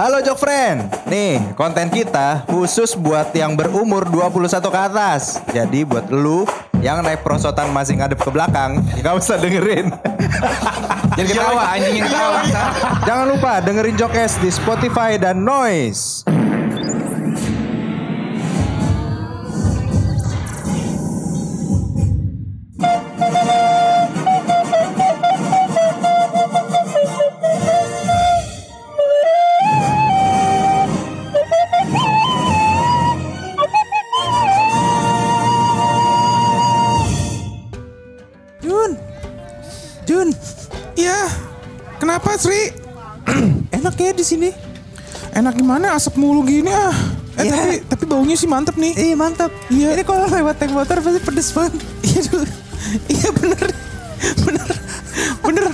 Halo Jok Friend. Nih, konten kita khusus buat yang berumur 21 ke atas. Jadi buat lu yang naik prosotan masih ngadep ke belakang, nggak usah dengerin. Jangan ketawa anjing yang ketawa. Jangan lupa dengerin Jokes di Spotify dan Noise. Gimana asap mulu gini ah. Eh Iya. tapi tapi baunya sih mantep nih. Iya mantap. Iya. Ini kalau lewat tank motor pasti pedes banget. Iya. Iya bener. Bener. Bener.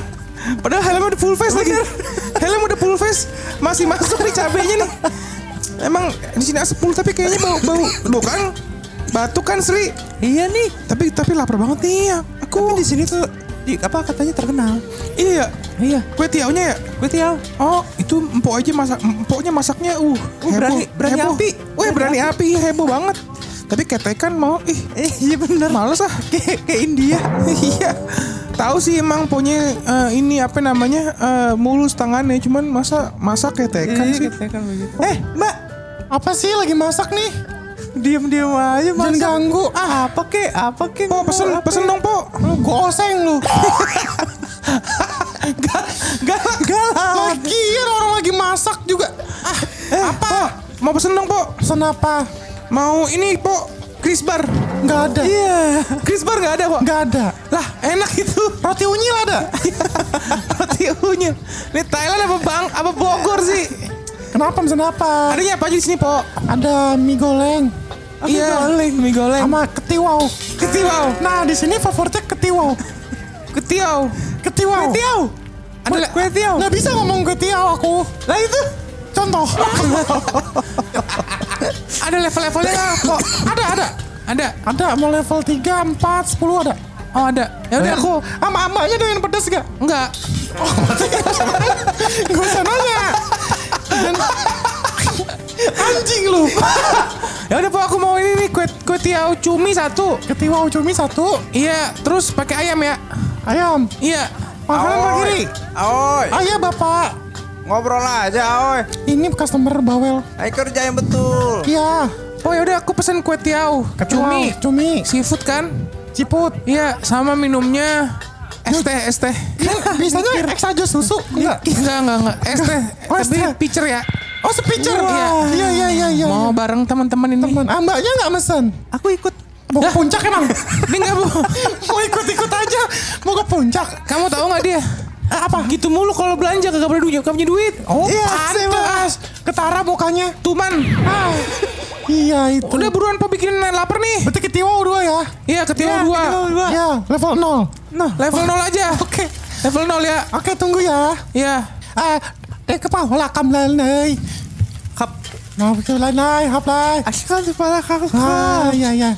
Padahal helmnya udah full face lagi. Helm udah full face. Masih masuk nih cabenya nih. Emang di sini asap mulu tapi kayaknya bau bau bau kan batuk kan Sri. Iya nih. Tapi tapi lapar banget nih ya. Aku Tapi di sini tuh di apa katanya terkenal. iya. Iya. Kue tiaunya ya? Gue tiaw. Oh, itu empok aja masak, empoknya masaknya uh, Oh, berani- berani api. Wah, berani api, heboh banget. Tapi ketekan mau, ih, Eh iya bener. males ah. Kayak kayak India. iya. Tahu sih emang punya eh, ini apa namanya eh, mulus tangannya, cuman masa masa ketekan sih. Ketekan begitu. Eh, Mbak, apa sih lagi masak nih? Diam-diam aja Jangan masak. ganggu. Ah, apa kek? Apa kek? Po, pesen, Apa pesen dong, Po. Lu goseng lu. Galak, galak. Lagian orang lagi masak juga. Ah, Eh, apa? Mau pesen dong, Po. pesan apa? Mau ini, Po. Krisbar. Nggak ada. Iya. Krisbar nggak ada, Po. Nggak ada. Lah, enak itu. Roti unyil ada. Roti unyil. Ini Thailand apa Bang? Apa Bogor sih? Kenapa pesan apa? Adanya apa aja di sini, Po? Ada mie goleng Iya, mie goleng. sama ketiwau. Ketiwau. Nah, di sini favoritnya ketiwau. Ketiau. Ketiwau. Tiaw. Ada Kue tiaw. Nggak bisa ngomong ketiwau aku. Lah itu. Contoh. ada level-levelnya nggak, Po? ada, ada. Ada. Ada mau level 3, 4, 10 ada. Oh, ada. Ya udah aku Sama amanya doyan pedas gak? enggak. Gak usah nanya. Anjing lu. Ya udah, aku mau ini nih kue kue tiaw cumi satu. Ketiwau cumi satu. Iya, terus pakai ayam ya. Ayam. Iya. Makanan Pak Giri. Oi, Ah iya bapak. ngobrol aja, oi. Ini customer bawel. Ayo kerja yang betul. Iya. Oh ya udah aku pesen kue tiaw cumi Cumi. seafood kan? Ciput. Iya, sama minumnya es teh, es teh. Bisanya X aja susu. Enggak. Enggak, enggak, enggak. Es teh. Oh, es Tapi pitcher ya. Oh sepicture. Iya. Iya iya iya iya. Mau bareng teman-teman ini. Teman. Ah, mbaknya nggak mesen. Aku ikut. Mau ke puncak emang? Ini enggak, Bu. Mau ikut-ikut aja. Mau ke puncak. Kamu tahu nggak dia? Apa? Gitu mulu kalau belanja kagak punya duit, kagak punya duit. Oh, Iya, pantas. Ketara mukanya. Tuman. Ah. Iya itu. Udah buruan po bikin lapar nih. Berarti ketiwau dua ya? Iya, ketiwa dua. Ya, level 0. Nah, Level 0 aja. Oke. Level 0 ya. Oke, tunggu ya. Iya. Ah, eh kepala kam lalai. kap. Nah, betul lalai, hap lai. Asyik kepala kakak. Ah, iya iya.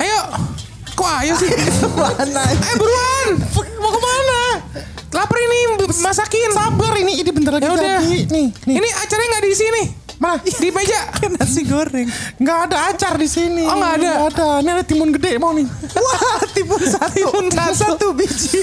Ayo. Kok ayo sih? Mana? Ayo buruan. Mau ke mana? Lapar ini masakin. Sabar ini, ini bentar lagi Ya udah. Nih, nih. Ini acaranya nggak di sini. Mana? Di meja. Nasi goreng. Nggak ada acar di sini. Oh, nggak ada? Nggak ada. Ini ada timun gede mau nih. Wah, timun satu. Timun satu. satu biji.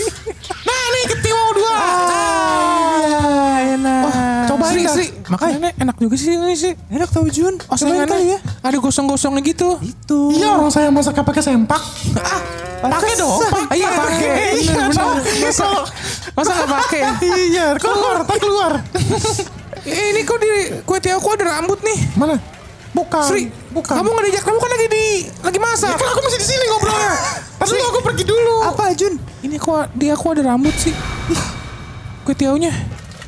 Nah, nih ketiwau dua. Ah, enak. cobain Sri, dah. Sri. Makanannya enak juga sih ini sih. Enak tau Jun. Oh, kali ya. Ada gosong-gosongnya gitu. Itu. Iya, orang saya masaknya pakai sempak. Pakai dong. Ah, iya pakai. Iya, dong. bener. Masa, masa nggak pakai? Iya, keluar, tak keluar. Eh, ini kok di kue tiaw kok ada rambut nih. Mana? Bukan. Sri, bukan. Kamu nggak diajak? Kamu kan lagi di lagi Ya, masak. kan aku masih di sini ngobrolnya. Tapi aku pergi dulu. Apa Jun? Ini kok dia kok ada rambut sih? Ih, kue tiaunya.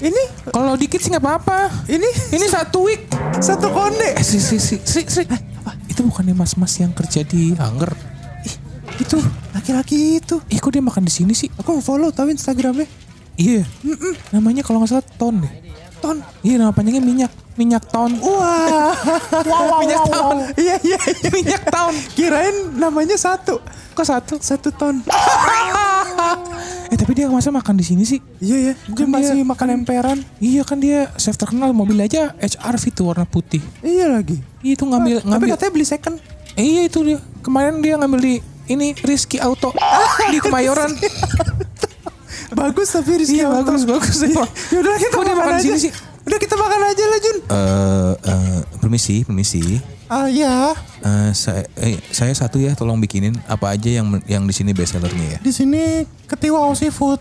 Ini Kalau dikit sih nggak apa-apa. ini Ini satu week. satu konde. Eh, Sri, Sri, Sri, Sri, Sri. Eh, apa? Itu bukannya mas-mas yang kerja di Hanger? Ih, itu. Laki-laki itu. Eh, kok dia makan di sini sih? Aku mau follow tahu Instagramnya. Iya. Namanya kalau nggak salah Ton deh. Ton. Iya, nama panjangnya minyak. Minyak Ton. Wah. minyak Ton. Iya iya iya. minyak Ton. Kirain namanya satu. Kok satu? Satu ton. Eh tapi dia masa makan di sini sih? Iya ya, dia Kan masih dia- makan emperan. Iya kan dia chef terkenal mobil aja HRV tuh warna putih. Iya lagi. Itu ngambil Tapi ngambil. katanya beli second. Eh, iya itu dia. Kemarin dia ngambil di ini Rizky Auto di Kemayoran. Bagus tapi Rizky iya bagus bagus. Ya udah kita Kok makan aja. sini sih? Udah kita makan aja lah Jun. Eh, eh, permisi, permisi. Ah iya, Eh, saya, eh, saya satu ya, tolong bikinin apa aja yang yang di sini best sellernya ya. di sini ketiwa seafood.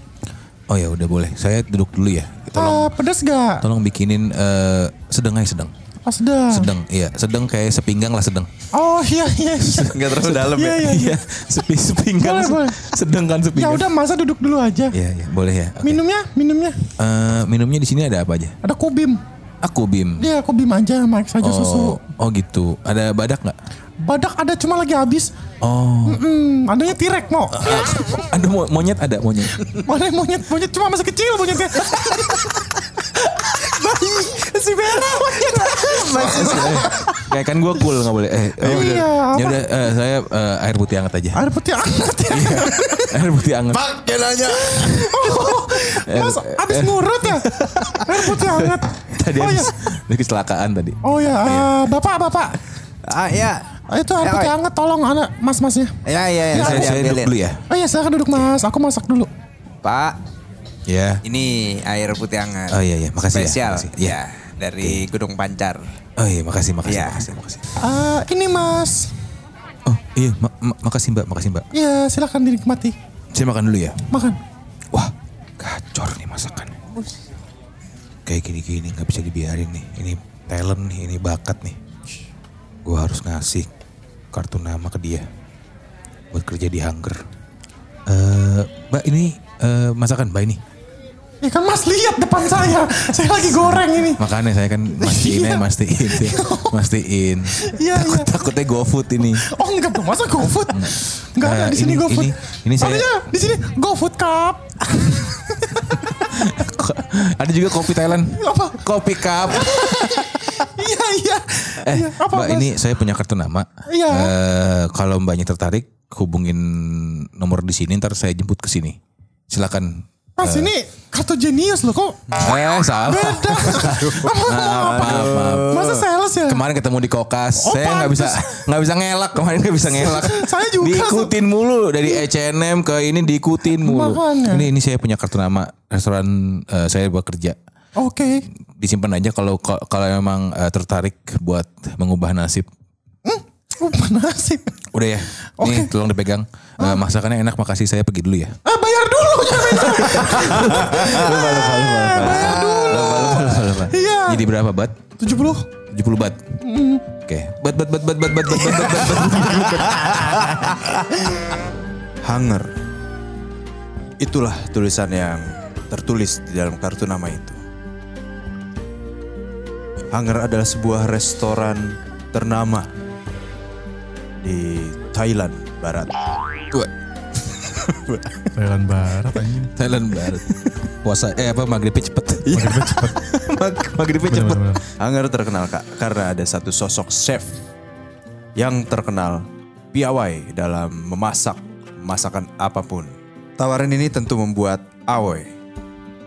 Oh ya udah boleh. Saya duduk dulu ya. Tolong, Ah, pedas gak? tolong bikinin eh, sedang aja sedang. Pas sedang. Sedang, iya. Sedang kayak sepinggang lah sedang. Oh iya iya. iya. Enggak terlalu dalam Iya ya. iya iya. sepi sepinggang. Boleh, boleh. Sedang kan Ya sepinggang. udah masa duduk dulu aja. Iya, iya, boleh ya. Oke. Minumnya, minumnya. Eh, minumnya di sini ada apa aja? Ada kubim. Aku bim. Dia kubim aja, Mike saja susu. Oh, oh gitu. Ada badak nggak? Badak ada cuma lagi habis. Oh, Hmm, adanya tirek mau. ada mo- monyet ada monyet. Mana monyet? Monyet cuma masih kecil monyetnya. Si merah monyet. Kayak kan gue cool nggak boleh. Eh, oh, udah. Iya, apa? Ya udah, eh, saya eh, air putih hangat aja. Air putih hangat ya. air putih hangat. Pak, dia nanya. Oh, Mas, abis ngurut ya? Air putih hangat. Tadi oh habis ya, kecelakaan tadi. oh ya, eh, bapak, bapak. Ah ya. Ah, Itu air Ya, putih hangat tolong anak mas-masnya. Ya ya ya. saya, saya duduk dulu ya. Oh iya, silakan duduk mas. Aku masak dulu. Pak, Ya. ini air putih hangat. Oh iya iya, makasih Spesial. ya. makasih. Ya. Ya, dari Gunung Pancar. Oh iya, makasih, makasih, Iya. makasih, makasih. Ah, ini mas. Oh iya, ma- ma- makasih mbak, makasih mbak. Ya, silakan dinikmati. Saya makan dulu ya. Makan. Wah, gacor nih masakan. Kayak gini-gini nggak bisa dibiarin nih. Ini talent nih, ini bakat nih. Gua harus ngasih kartu nama ke dia buat kerja di Hunger. Eh, mbak ini eh, masakan mbak ini. Ya kan mas lihat depan saya. Saya lagi goreng ini. Makanya saya kan mastiin aja, mastiin, sih. mastiin. Iya, Takut iya. takutnya GoFood ini. Oh enggak dong, masa GoFood? Enggak ada di sini ini- GoFood. ini- ini saya- Adanya di sini GoFood Cup. Ada juga kopi Thailand. Apa? Kopi cup. Iya iya. Eh, Iya, apa, Mbak Mas? ini saya punya kartu nama. Iya. Eh, kalau Mbaknya tertarik, hubungin nomor di sini. Ntar saya jemput ke sini. Silakan. Mas ini kartu jenius loh kok. Eh, salah. Beda. Maaf, maaf, maaf. Masa sales ya? Kemarin ketemu di kokas, Oh, saya nggak bisa nggak bisa ngelak kemarin nggak bisa ngelak. Saya juga. Diikutin mulu dari H&M ke ini diikutin mulu. Makanya. Ini ini saya punya kartu nama restoran eh, saya buat kerja. Oke. Disimpan aja kalau kalau memang eh, tertarik buat mengubah nasib. Oh, nasib. Udah ya. Nih tolong dipegang. Eh, masakannya enak makasih saya pergi dulu ya. Ah bayar dulu jangan. Bayar dulu. Iya. Jadi berapa bat? 70. 70 bat. Oke. Bat bat bat bat bat bat bat bat bat bat. bat. Hanger. Itulah tulisan yang tertulis di dalam kartu nama itu. Hanger adalah sebuah restoran ternama di Thailand Barat. Dua. Thailand Barat anjing. Thailand barat. Puasa eh apa maghribnya cepet. Maghribnya cepet. maghribnya cepet. Bener-bener. Hanger terkenal kak karena ada satu sosok chef yang terkenal piawai dalam memasak masakan apa pun. Tawaran ini tentu membuat Aoi,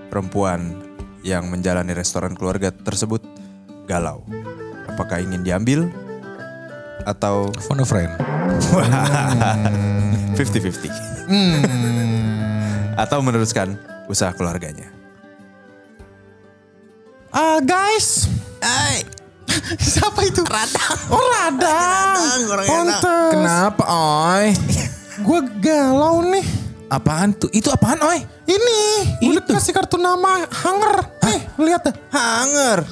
perempuan yang menjalani restoran keluarga tersebut, galau. Apakah ingin diambil atau Phone a friend. 50-50? atau meneruskan usaha keluarganya? Ah guys. Siapa itu? Radang. Oh Radang. Pantes. Kenapa, Oi? Gue galau nih. Apaan tuh? Itu apaan, Oi? Ini. Gue kasih kartu nama Hanger. Nih lihat dah. Hanger,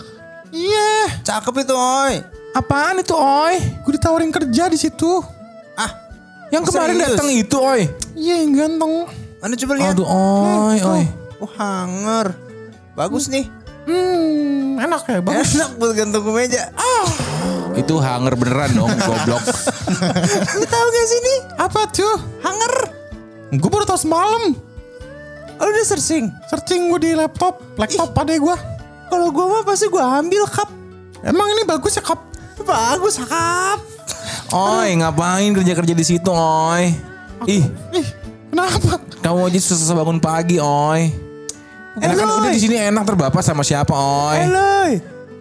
Iya. cakep itu oi. Apaan itu, Oi? Gue ditawarin kerja di situ. Ah, Yang kemarin Serius? datang itu, Oi. Iya yang ganteng. mana coba lihat? Aduh, Oi, Oi. Oh hanger, bagus nih. Hmm, enak ya, bagus. Enak buat gantung ke meja. Itu hanger beneran dong, goblok. Lu tahu gak sih ini? Apa tuh? Hanger. Gue baru tahu semalam. Oh, udah searching. Searching gue di laptop, laptop adek gue. Kalau gua mah pasti gua ambil cup. Emang ini bagus ya kap? Bagus cup. Oi, ngapain kerja-kerja di situ, Oi? Ih, Ih, kenapa? Kamu aja susah bangun pagi, oi. Enak kan udah di sini enak terbapak sama siapa, oi? Eloy,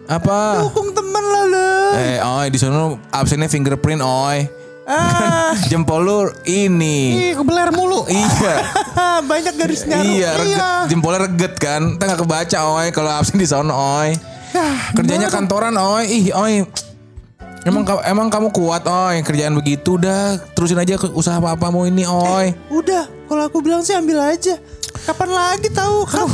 Apa? dukung temen lah lo. Eh, oi, di sana absennya fingerprint, oi. Ah, Jempol lu ini. Ih, kebeler mulu. Iya. banyak garisnya. iya, reget, Iya. jempolnya reget kan. Kita gak kebaca, oi. Kalau absen di sana, oi. Kerjanya kantoran, oi. Ih, oi. Emang ka- emang kamu kuat, oi. Kerjaan begitu dah. Terusin aja ke usaha apa-apamu ini, oi. Udah, kalau aku bilang sih ambil aja. Kapan lagi tahu kap?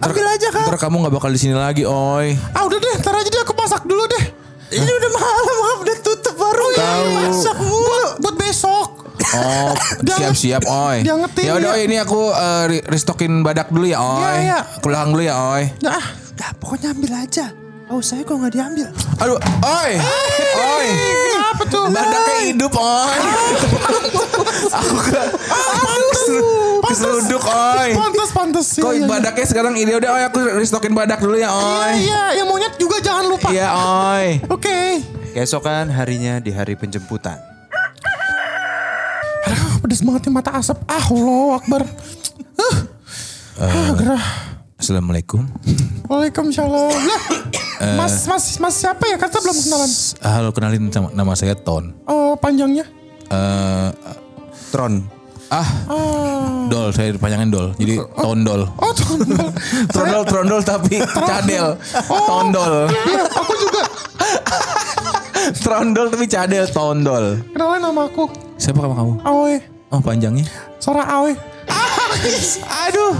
Ambil aja kap. Ntar kamu gak bakal di sini lagi, oi. Ah udah deh, ntar aja deh aku masak dulu deh. Ini udah malam kap, udah tutup baru. Tahu. Masak mulu. Buat besok. Oh, siap-siap, oi. diangetin, Ya udah, ya. ini aku eh, re- restockin badak dulu ya, oi. Iya, iya. Aku dulu ya, oi. Nah, Dah, pokoknya ambil aja. Oh, saya kok nggak diambil. Aduh, oi. Oi. kenapa tuh? Badaknya hidup, oi. aku ke keseruduk, oi. Pantas, pantas. Iya, Kok iya, iya. badaknya sekarang ini udah, oi. Aku restockin badak dulu ya, Iya, oi. iya, yang monyet juga jangan lupa. Iya, oi. Oke. Keesokan harinya di hari penjemputan. Aduh, pedes banget nih mata asap. Ah, Allah Akbar. Ah, ah, gerah. Assalamualaikum. Waalaikumsalam. Lah, mas, mas, mas siapa ya? Kata belum kenalan. Halo, kenalin nama saya Ton. Oh, panjangnya. Eh, Tron. ah, Dol, saya dipanjangin Dol. Jadi Tondol. Oh, tondol. Trondol, trondol tapi cadel. Tondol. Iya, aku juga. Trondol tapi cadel, tondol. Kenalan nama aku. Siapa kamu kamu? Awe. Oh panjangnya. Sora Awe. Aduh.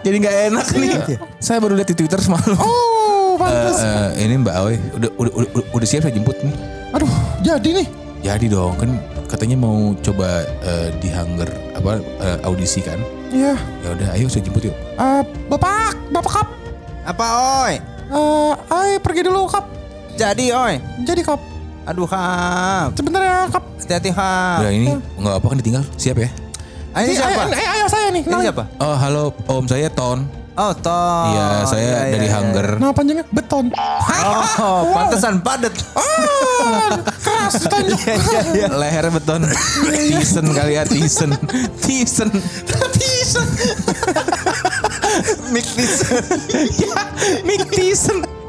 Jadi nggak enak nih. Saya baru lihat di Twitter semalam. Oh, Eh, pantas. eh, ini Mbak Awe, udah, udah, udah, udah, udah siap saya jemput nih. Aduh, jadi nih. Jadi dong, kan katanya mau coba eh, di Hunger apa eh, audisi kan? Iya. Ya udah, ayo saya jemput yuk. Eh, Bapak, Bapak Kap. Apa oi? Eh, Awe pergi dulu Kap. Jadi oi. Jadi Kap. Aduh kap. Sebentar ya Kap. Hati-hati kap. Udah ini nggak apa kan ditinggal, siap ya? Ini siapa? Ayo saya nih. Ini siapa? Oh halo, om saya Ton. Oh, Tom. Iya, saya Iya, iya, dari iya. Hunger. Nama panjangnya Beton. Oh, pantesan padet. Keras ditonjok. Lehernya beton. Tisen kali ya, Tisen. Tisen. Tisen. Mick Tyson. Mick Tisen.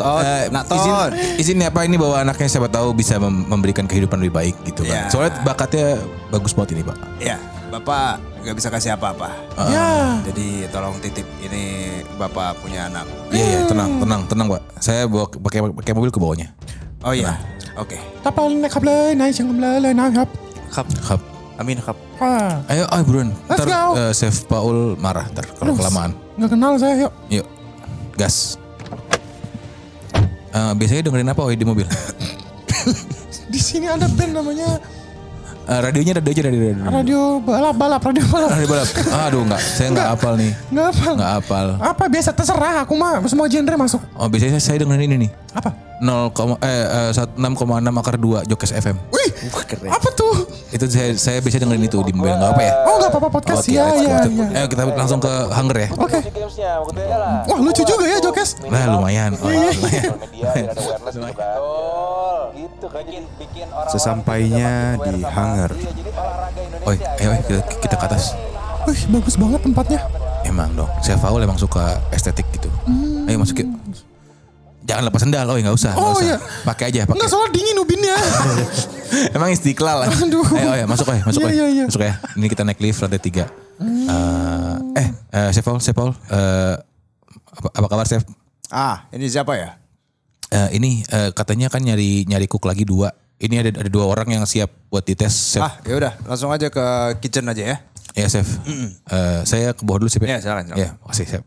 Ton. Eh, nah, izin. Izin, izin apa ini bahwa anaknya siapa tahu bisa memberikan kehidupan lebih baik gitu kan. Yeah. Soalnya bakatnya bagus banget ini, Pak. Iya. Bapak nggak bisa kasih apa-apa. Uh. Jadi tolong titip ini Bapak punya anak. Iya, iya, tenang, tenang, tenang, Pak. Saya bawa pakai pakai mobil ke bawahnya. Oh iya. Oke. Kapal naik kapal naik kapal naik kap. Kap. Kap. Amin kap. Ah. Ayo, ayo buruan. Ntar uh, Chef Paul marah ntar kalau kelamaan. Nggak kenal saya, yuk. Yuk. Gas. Eh, biasanya dengerin apa Oi di mobil? Di sini ada band namanya Eh, radionya radio aja radio radio. Radio Balap Balap Radio Balap. Radio balap. Aduh enggak, saya enggak hafal nih. Nggak apa. Enggak hafal. Apa biasa terserah aku mah semua genre masuk. Oh biasanya saya dengerin ini nih. Apa? 0, eh, eh, 6,6 akar 2 Jokes FM. Wih, apa tuh? Itu saya saya biasa dengerin itu di mobil enggak apa ya? Oh nggak apa-apa podcast Oke, ya let's go. ya Kita- ya. Eh kita langsung ke Hunger ya. Oke. Wah lucu juga ya Jokes. Nah lumayan. Oh, lumayan. Sesampainya di hangar. Oi, ayo ayo, kita, kita ke atas. Wih bagus banget tempatnya. Emang dong. Saya Faul emang suka estetik gitu. Ayo masuk yuk. Jangan lepas sendal, oh nggak usah, Oh, usah. iya. Pakai aja, pakai. Enggak soalnya dingin ubinnya. Emang istiqlal lah. Aduh. Ayo, ayo, masuk ayo, masuk Iya, ayo. iya, iya. Masuk ya. Ini kita naik lift lantai tiga. Eh, eh, eh, Chef Paul, Chef Paul, eh, apa, apa kabar Chef? Ah, ini siapa ya? Eh, ini eh, katanya kan nyari nyari cook lagi dua. Ini ada ada dua orang yang siap buat dites Chef. Ah, ya udah, langsung aja ke kitchen aja ya. Ya Chef. Eh, saya ke bawah dulu Chef. Ya, silakan, silakan. Ya, makasih Chef.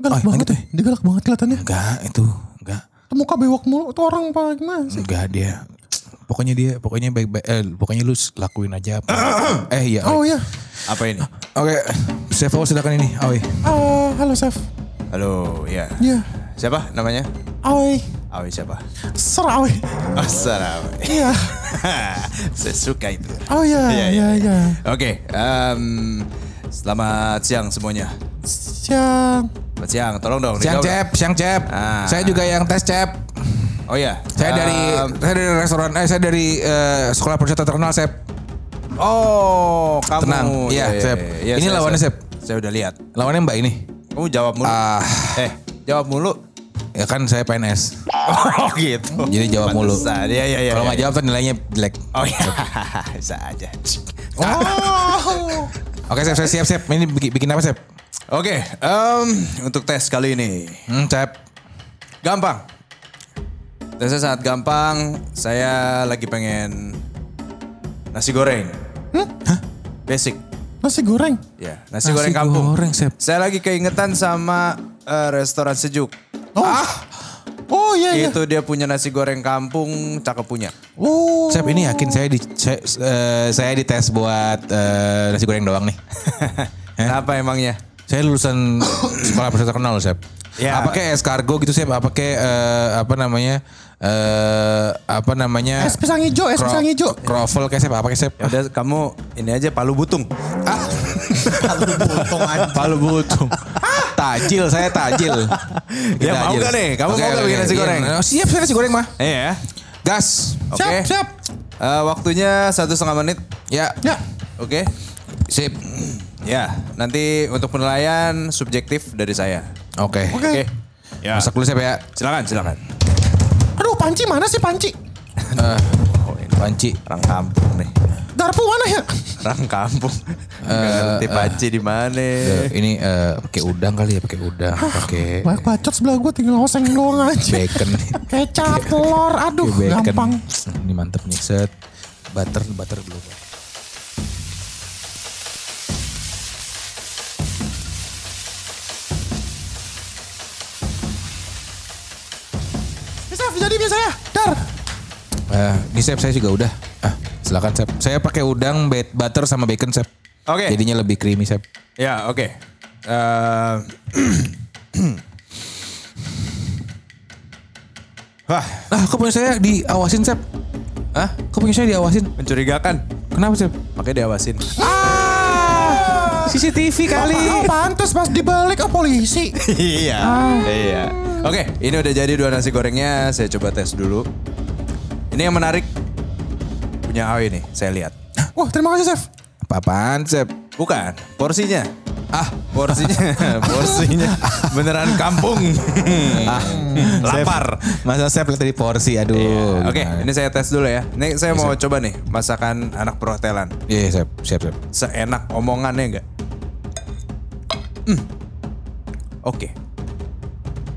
Galak Oh, banget lanjut, ya. Dia galak banget kelihatannya. Enggak, itu enggak. Tuh Muka bewok mulu tuh orang apa gimana sih? Enggak dia. Pokoknya dia, pokoknya baik-baik. Eh, pokoknya lu lakuin aja apa. eh iya. Oh iya. Apa ini? Oke, Chef Paul silakan ini. Aoi. Ah, halo chef. Halo, ya. Iya. Siapa namanya? Aoi. Awi siapa? Serah Aoi. Assalamualaikum. Iya. Saya suka itu. Oh iya, Iya, iya, iya. Oke, em, selamat siang semuanya. Siang. Selamat siang, tolong dong. Siang. Cep, siang Cep. Ah. Saya juga yang tes Cep. Oh ya. Saya dari saya dari restoran, eh saya dari eh, sekolah perwisata terkenal Cep. Oh, kamu. Tenang. Iya, Sep. Ini saya- lawannya, saya- Sep. Saya udah lihat. Lawannya Mbak ini. Kamu jawab mulu. Ah. Eh, jawab mulu. Ya kan saya PNS. Oh, gitu. Jadi jawab mulu. Iya, iya, iya. Kalau iya. nggak jawab tuh nilainya jelek. Oh iya, bisa aja. Oh. Oke, Sep, saya siap, Sep. Ini bikin, bikin apa, Sep? Oke, em, untuk tes kali ini Hmm, Sep. gampang. Tesnya sangat gampang. Saya lagi pengen nasi goreng. Hah? Basic. Nasi goreng. Ya, nasi, goreng kampung. goreng, Sep. Saya lagi keingetan sama eh, restoran sejuk. Oh. Oh iya iya. Itu dia punya nasi goreng kampung, cakep punya. Oh. Sep, ini yakin saya di saya, eh, saya dites buat eh, nasi goreng doang nih. Kenapa emangnya? Saya lulusan sekolah peserta terkenal, Sep. Ya. Apa kayak escargot gitu, Sep? Apa kayak eh, apa namanya? Eh apa namanya? Es pisang hijau, es pisang hijau. Kroffel kayak Sep, apa kayak Sep? Ya udah kamu ini aja palu butung. Palu butung. tajil, saya tajil. Ya, mau nggak nih? Kamu mau nggak bikin nasi goreng? Iya, siap, saya nasi goreng mah. Iya. Gas. Oke. Siap, siap. Eh, waktunya satu setengah menit. Ya. Ya. Oke. Sip. Ya, nanti untuk penilaian subjektif dari saya. Oke. Oke. Oke. Ya. Masak dulu Sep ya. Silakan, silakan. Panci mana sih panci? Eh, panci. Orang kampung nih. Garpu mana ya? Orang kampung. Ngerti panci di mana. Ini eh, pakai udang kali ya, pakai udang, pakai Banyak bacot sebelah gue tinggal oseng doang aja. bacon. Kecap, telur, aduh gampang. Ini mantep nih set. Butter, butter dulu. Bisa, jadi biasa ya. Dar. Eh, ini Sep saya juga udah. Ah, silakan Sep. Saya pakai udang, butter sama bacon Sep. Oke. Jadinya lebih creamy Sep. Ya, oke. Eh, Wah, Ah, kok punya saya diawasin Sep? Hah? Kok punya saya diawasin? mencurigakan. Kenapa Sep? Makanya diawasin. Ah, CCTV kali. Oh, pantas pas dibalik oh polisi. iya. Iya. Oke, ini udah jadi dua nasi gorengnya. Saya coba tes dulu. Ini yang menarik. Punya Awi nih, saya lihat. Wah, terima kasih, Chef. Apa-apaan Sep? Bukan, porsinya. Ah, porsinya. porsinya beneran kampung. ah, lapar. Masa Sep lihat tadi porsi, aduh. Iya, Oke, gimana? ini saya tes dulu ya. Ini saya mau coba nih masakan anak perhotelan. Iya, iya, Sep. Siap, Sep. Seenak omongannya enggak? Hmm. Oke.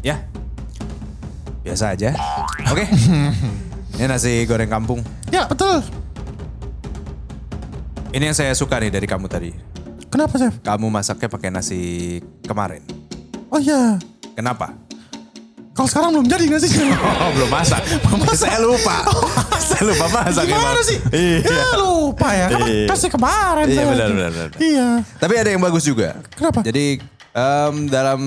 Ya. Biasa aja. Oke. Ini nasi goreng kampung. Ya, betul. Ini yang saya suka nih dari kamu tadi. Kenapa, Chef? Kamu masaknya pakai nasi kemarin. Oh iya. Kenapa? Kalau sekarang belum jadi nggak sih? Oh, belum masak. saya lupa. saya lupa masak Gimana emang. sih? Iya. Ya lupa ya. Kan Iya. kasih kemarin. Iya, benar, benar, benar. Iya. Tapi ada yang bagus juga. Kenapa? Jadi em, dalam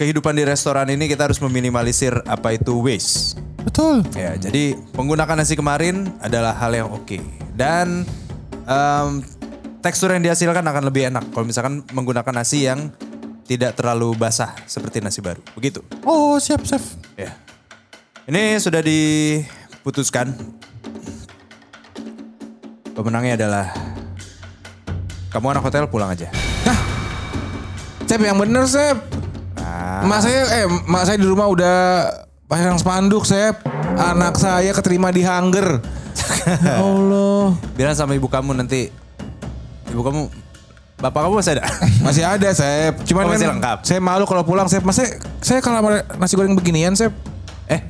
kehidupan di restoran ini kita harus meminimalisir apa itu waste. Betul. Ya, jadi menggunakan nasi kemarin adalah hal yang oke. Dan em, tekstur yang dihasilkan akan lebih enak kalau misalkan menggunakan nasi yang tidak terlalu basah seperti nasi baru. Begitu. Oh, siap, Chef. Ya. Ini sudah diputuskan. Pemenangnya adalah kamu anak hotel pulang aja. Sep yang bener Sep. Ah. Mak saya eh mak saya di rumah udah pasang spanduk Sep. Anak saya keterima di Hunger. Ya Allah. Bilang sama ibu kamu nanti. Ibu kamu, bapak kamu masih ada? Masih ada Sep. Cuman Oh, masih kan lengkap. saya malu kalau pulang Sep. Masa saya kalau nasi goreng beginian Sep. eh,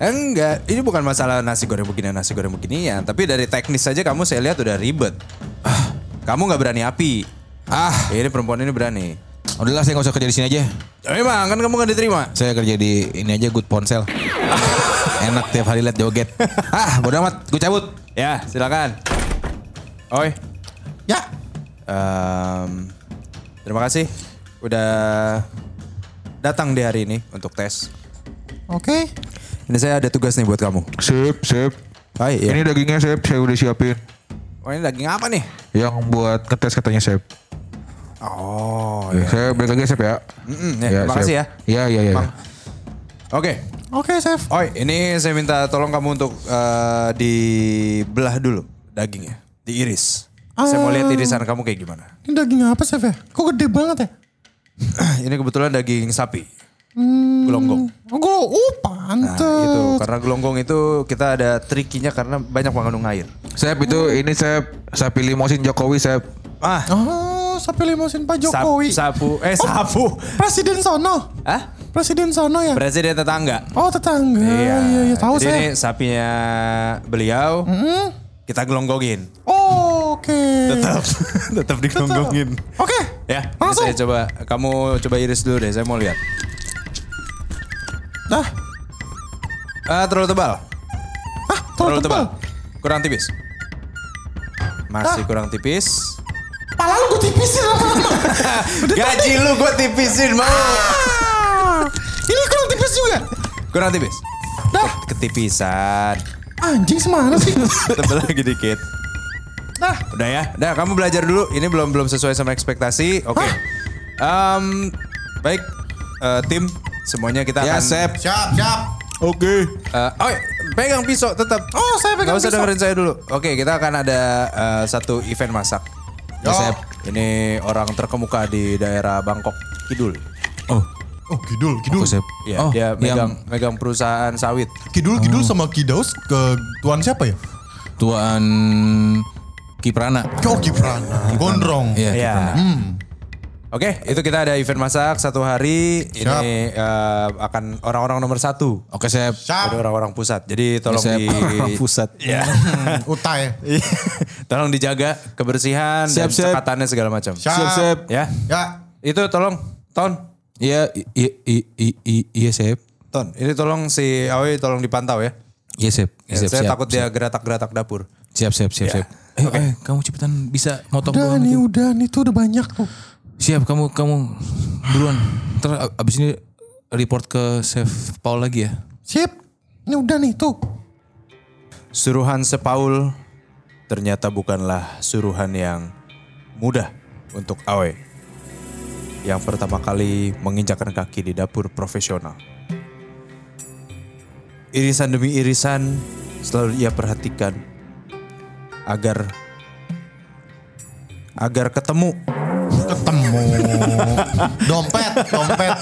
enggak. Ini bukan masalah nasi goreng beginian, nasi goreng beginian. Tapi dari teknis saja kamu saya lihat udah ribet. Ah, kamu nggak berani api. Ah, Ini perempuan ini berani. Udahlah saya nggak usah kerja di sini aja. Ya, memang kan kamu nggak diterima. Saya kerja di ini aja Good Ponsel. Enak tiap hari lihat joget. Ah, bodo amat, gue cabut. Ya, silakan. Oi. Ya. Em, terima kasih udah datang di hari ini untuk tes. Oke. Ini saya ada tugas nih buat kamu. Sip, sip. Hai, ya. Ini dagingnya Sep, saya udah siapin. Oh, ini daging apa nih? Yang buat ngetes katanya Sep. Oh, Ya, Saya balik lagi Sep ya. Mm-mm, ya, terima kasih ya. Iya, iya, iya. Oke. Oke, Chef. Oi, ini saya minta tolong kamu untuk eh, dibelah dulu dagingnya, diiris. Saya mau lihat irisan kamu kayak gimana. Ini daging apa chef ya? Kok gede banget ya? Ini kebetulan daging sapi. Gelonggong. Oh, gue, oh Nah pantes. itu karena gelonggong itu kita ada trikinya karena banyak mengandung air. Sep itu ini saya saya pilih Mosin Jokowi saya Ah, Oh, sapi limosin Pak sap- Jokowi. sapu, eh sapu. Presiden sono. Hah? Presiden sono ya? Presiden tetangga. Oh tetangga. Iya, iya, iya. Tahu Jadi saya. ini sapinya beliau. Kita gelonggongin. Oh, oke. Tetap, tetap digelonggongin. Oke. Ya, ini Langsung. saya coba. Kamu coba iris dulu deh. Saya mau lihat. Dah. Ah, terlalu tebal. Ah, terlalu tebal. Kurang tipis. Masih kurang tipis. Pala lu gue tipisin lama-lama. Gaji lu gue tipisin mau. Ah, Ini kurang tipis juga. Kurang tipis. Dah. Ketipisan. Anjing semana sih? Tebel lagi dikit. Dah. Udah ya. Dah kamu belajar dulu. Ini belum belum sesuai sama ekspektasi. Oke. Em, baik. Eh, tim semuanya kita Ya akan Sep. Siap, siap. Oke. Eh, oh, pegang pisau tetap. Oh, saya pegang Gak usah pisau. dengerin saya dulu. Oke, kita akan ada eh, satu event masak. Yo. Sep. Ini orang terkemuka di daerah Bangkok Kidul. Oh, Oh, kidul, kidul. Sep. Iya, oh, dia yang megang megang perusahaan sawit. Kidul, kidul sama kidaus ke tuan siapa ya? tuan Kiprana. Oh, Kiprana. Gondrong. Iya, Iya. Kiprana. Oke, itu kita ada event masak satu hari. Siap. Ini eh, akan orang-orang nomor satu. Oke. Siap. Jadi orang-orang pusat. Jadi tolong Sep. di pusat. Ya. Hmm, Utai. tolong dijaga kebersihan dan Siap, siap. cekatannya segala macam. Siap. Siap, Sep. Ya. Ya. Itu tolong Ton. Iya, i- i- i- i- i- iya, Sep. Ton, ini tolong si Aoi tolong dipantau ya. Iya, Sep. Ya, Iya, Sep. saya siap, takut dia geratak-geratak dapur. Siap, siap, siap, Ya. siap. Eh, eh, kamu cepetan bisa motong Udah nih, itu. udah nih tuh udah banyak tuh. Siap, kamu kamu duluan. Ntar abis ini report ke Chef Paul lagi ya. Sip. Ini udah nih tuh. Suruhan sepaul ternyata bukanlah suruhan yang mudah untuk Awe. Yang pertama kali menginjakkan kaki di dapur profesional. Irisan demi irisan selalu ia perhatikan agar agar ketemu Ketemu. dompet, dompet.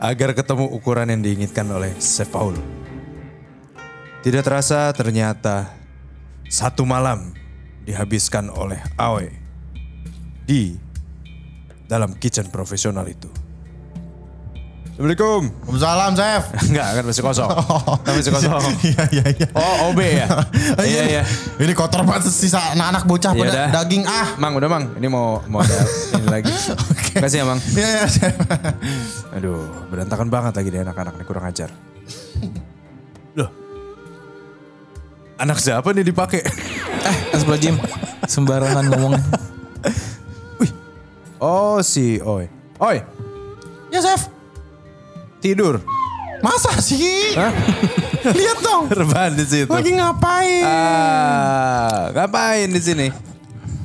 agar ketemu ukuran yang diinginkan oleh Chef Paul. Tidak terasa ternyata satu malam dihabiskan oleh Awe di dalam kitchen profesional itu. Assalamualaikum. Waalaikumsalam, Chef. Enggak, kan masih kosong. Kan masih kosong. Iya, iya, iya. Oh, OB ya? iya, iya. Ini kotor banget sisa anak-anak bocah Iya pada daging ah. Mang, udah Mang. Ini mau mau ada ini lagi. Kasih ya, Mang. Iya, iya, Chef. Aduh, berantakan banget lagi deh anak-anak nih kurang ajar. Loh. Anak siapa nih dipakai? Eh, Astagfirullahaladzim. Sembarangan ngomongnya. Oh, si Oi. Oi, Ya, Chef. Tidur. Masa sih? Lihat dong. Rebahan di situ. Lagi ngapain? Ah, ngapain di sini?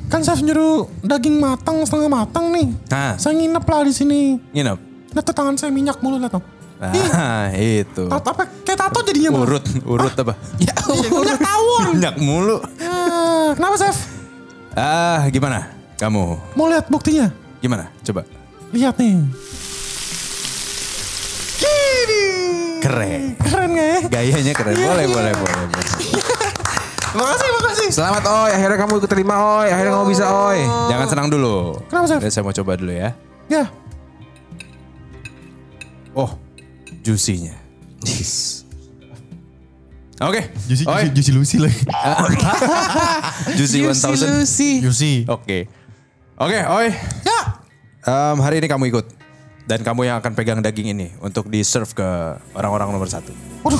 Kan Chef nyuruh daging matang setengah matang nih. Nah, Saya nginep lah di sini. nginep. Tuh tangan saya minyak mulu lihat tuh. Ah, itu. Tato apa? Kayak tato jadinya. Urut, urut apa? Ya, udah tawon. Minyak mulu. Ah, kenapa Chef? Ah, gimana? Kamu Mau lihat buktinya? gimana? Coba. Lihat nih. Keren. Keren gak ya? Gayanya keren. Iya, Boleh, iya. boleh, boleh, boleh. Makasih, makasih. Selamat Oi, akhirnya kamu keterima Oi, akhirnya kamu bisa Oi. Jangan senang dulu. Kenapa, Chef? Saya mau coba dulu ya. Ya, Oh, juicy-nya. Yes. Oke. Juicy, Oi. juicy, juicy Lucy lagi. Juicy 1000. Juicy. Oke. Oke, oi. Ya. Em, hari ini kamu ikut. Dan kamu yang akan pegang daging ini untuk di-serve ke orang-orang nomor satu. Waduh,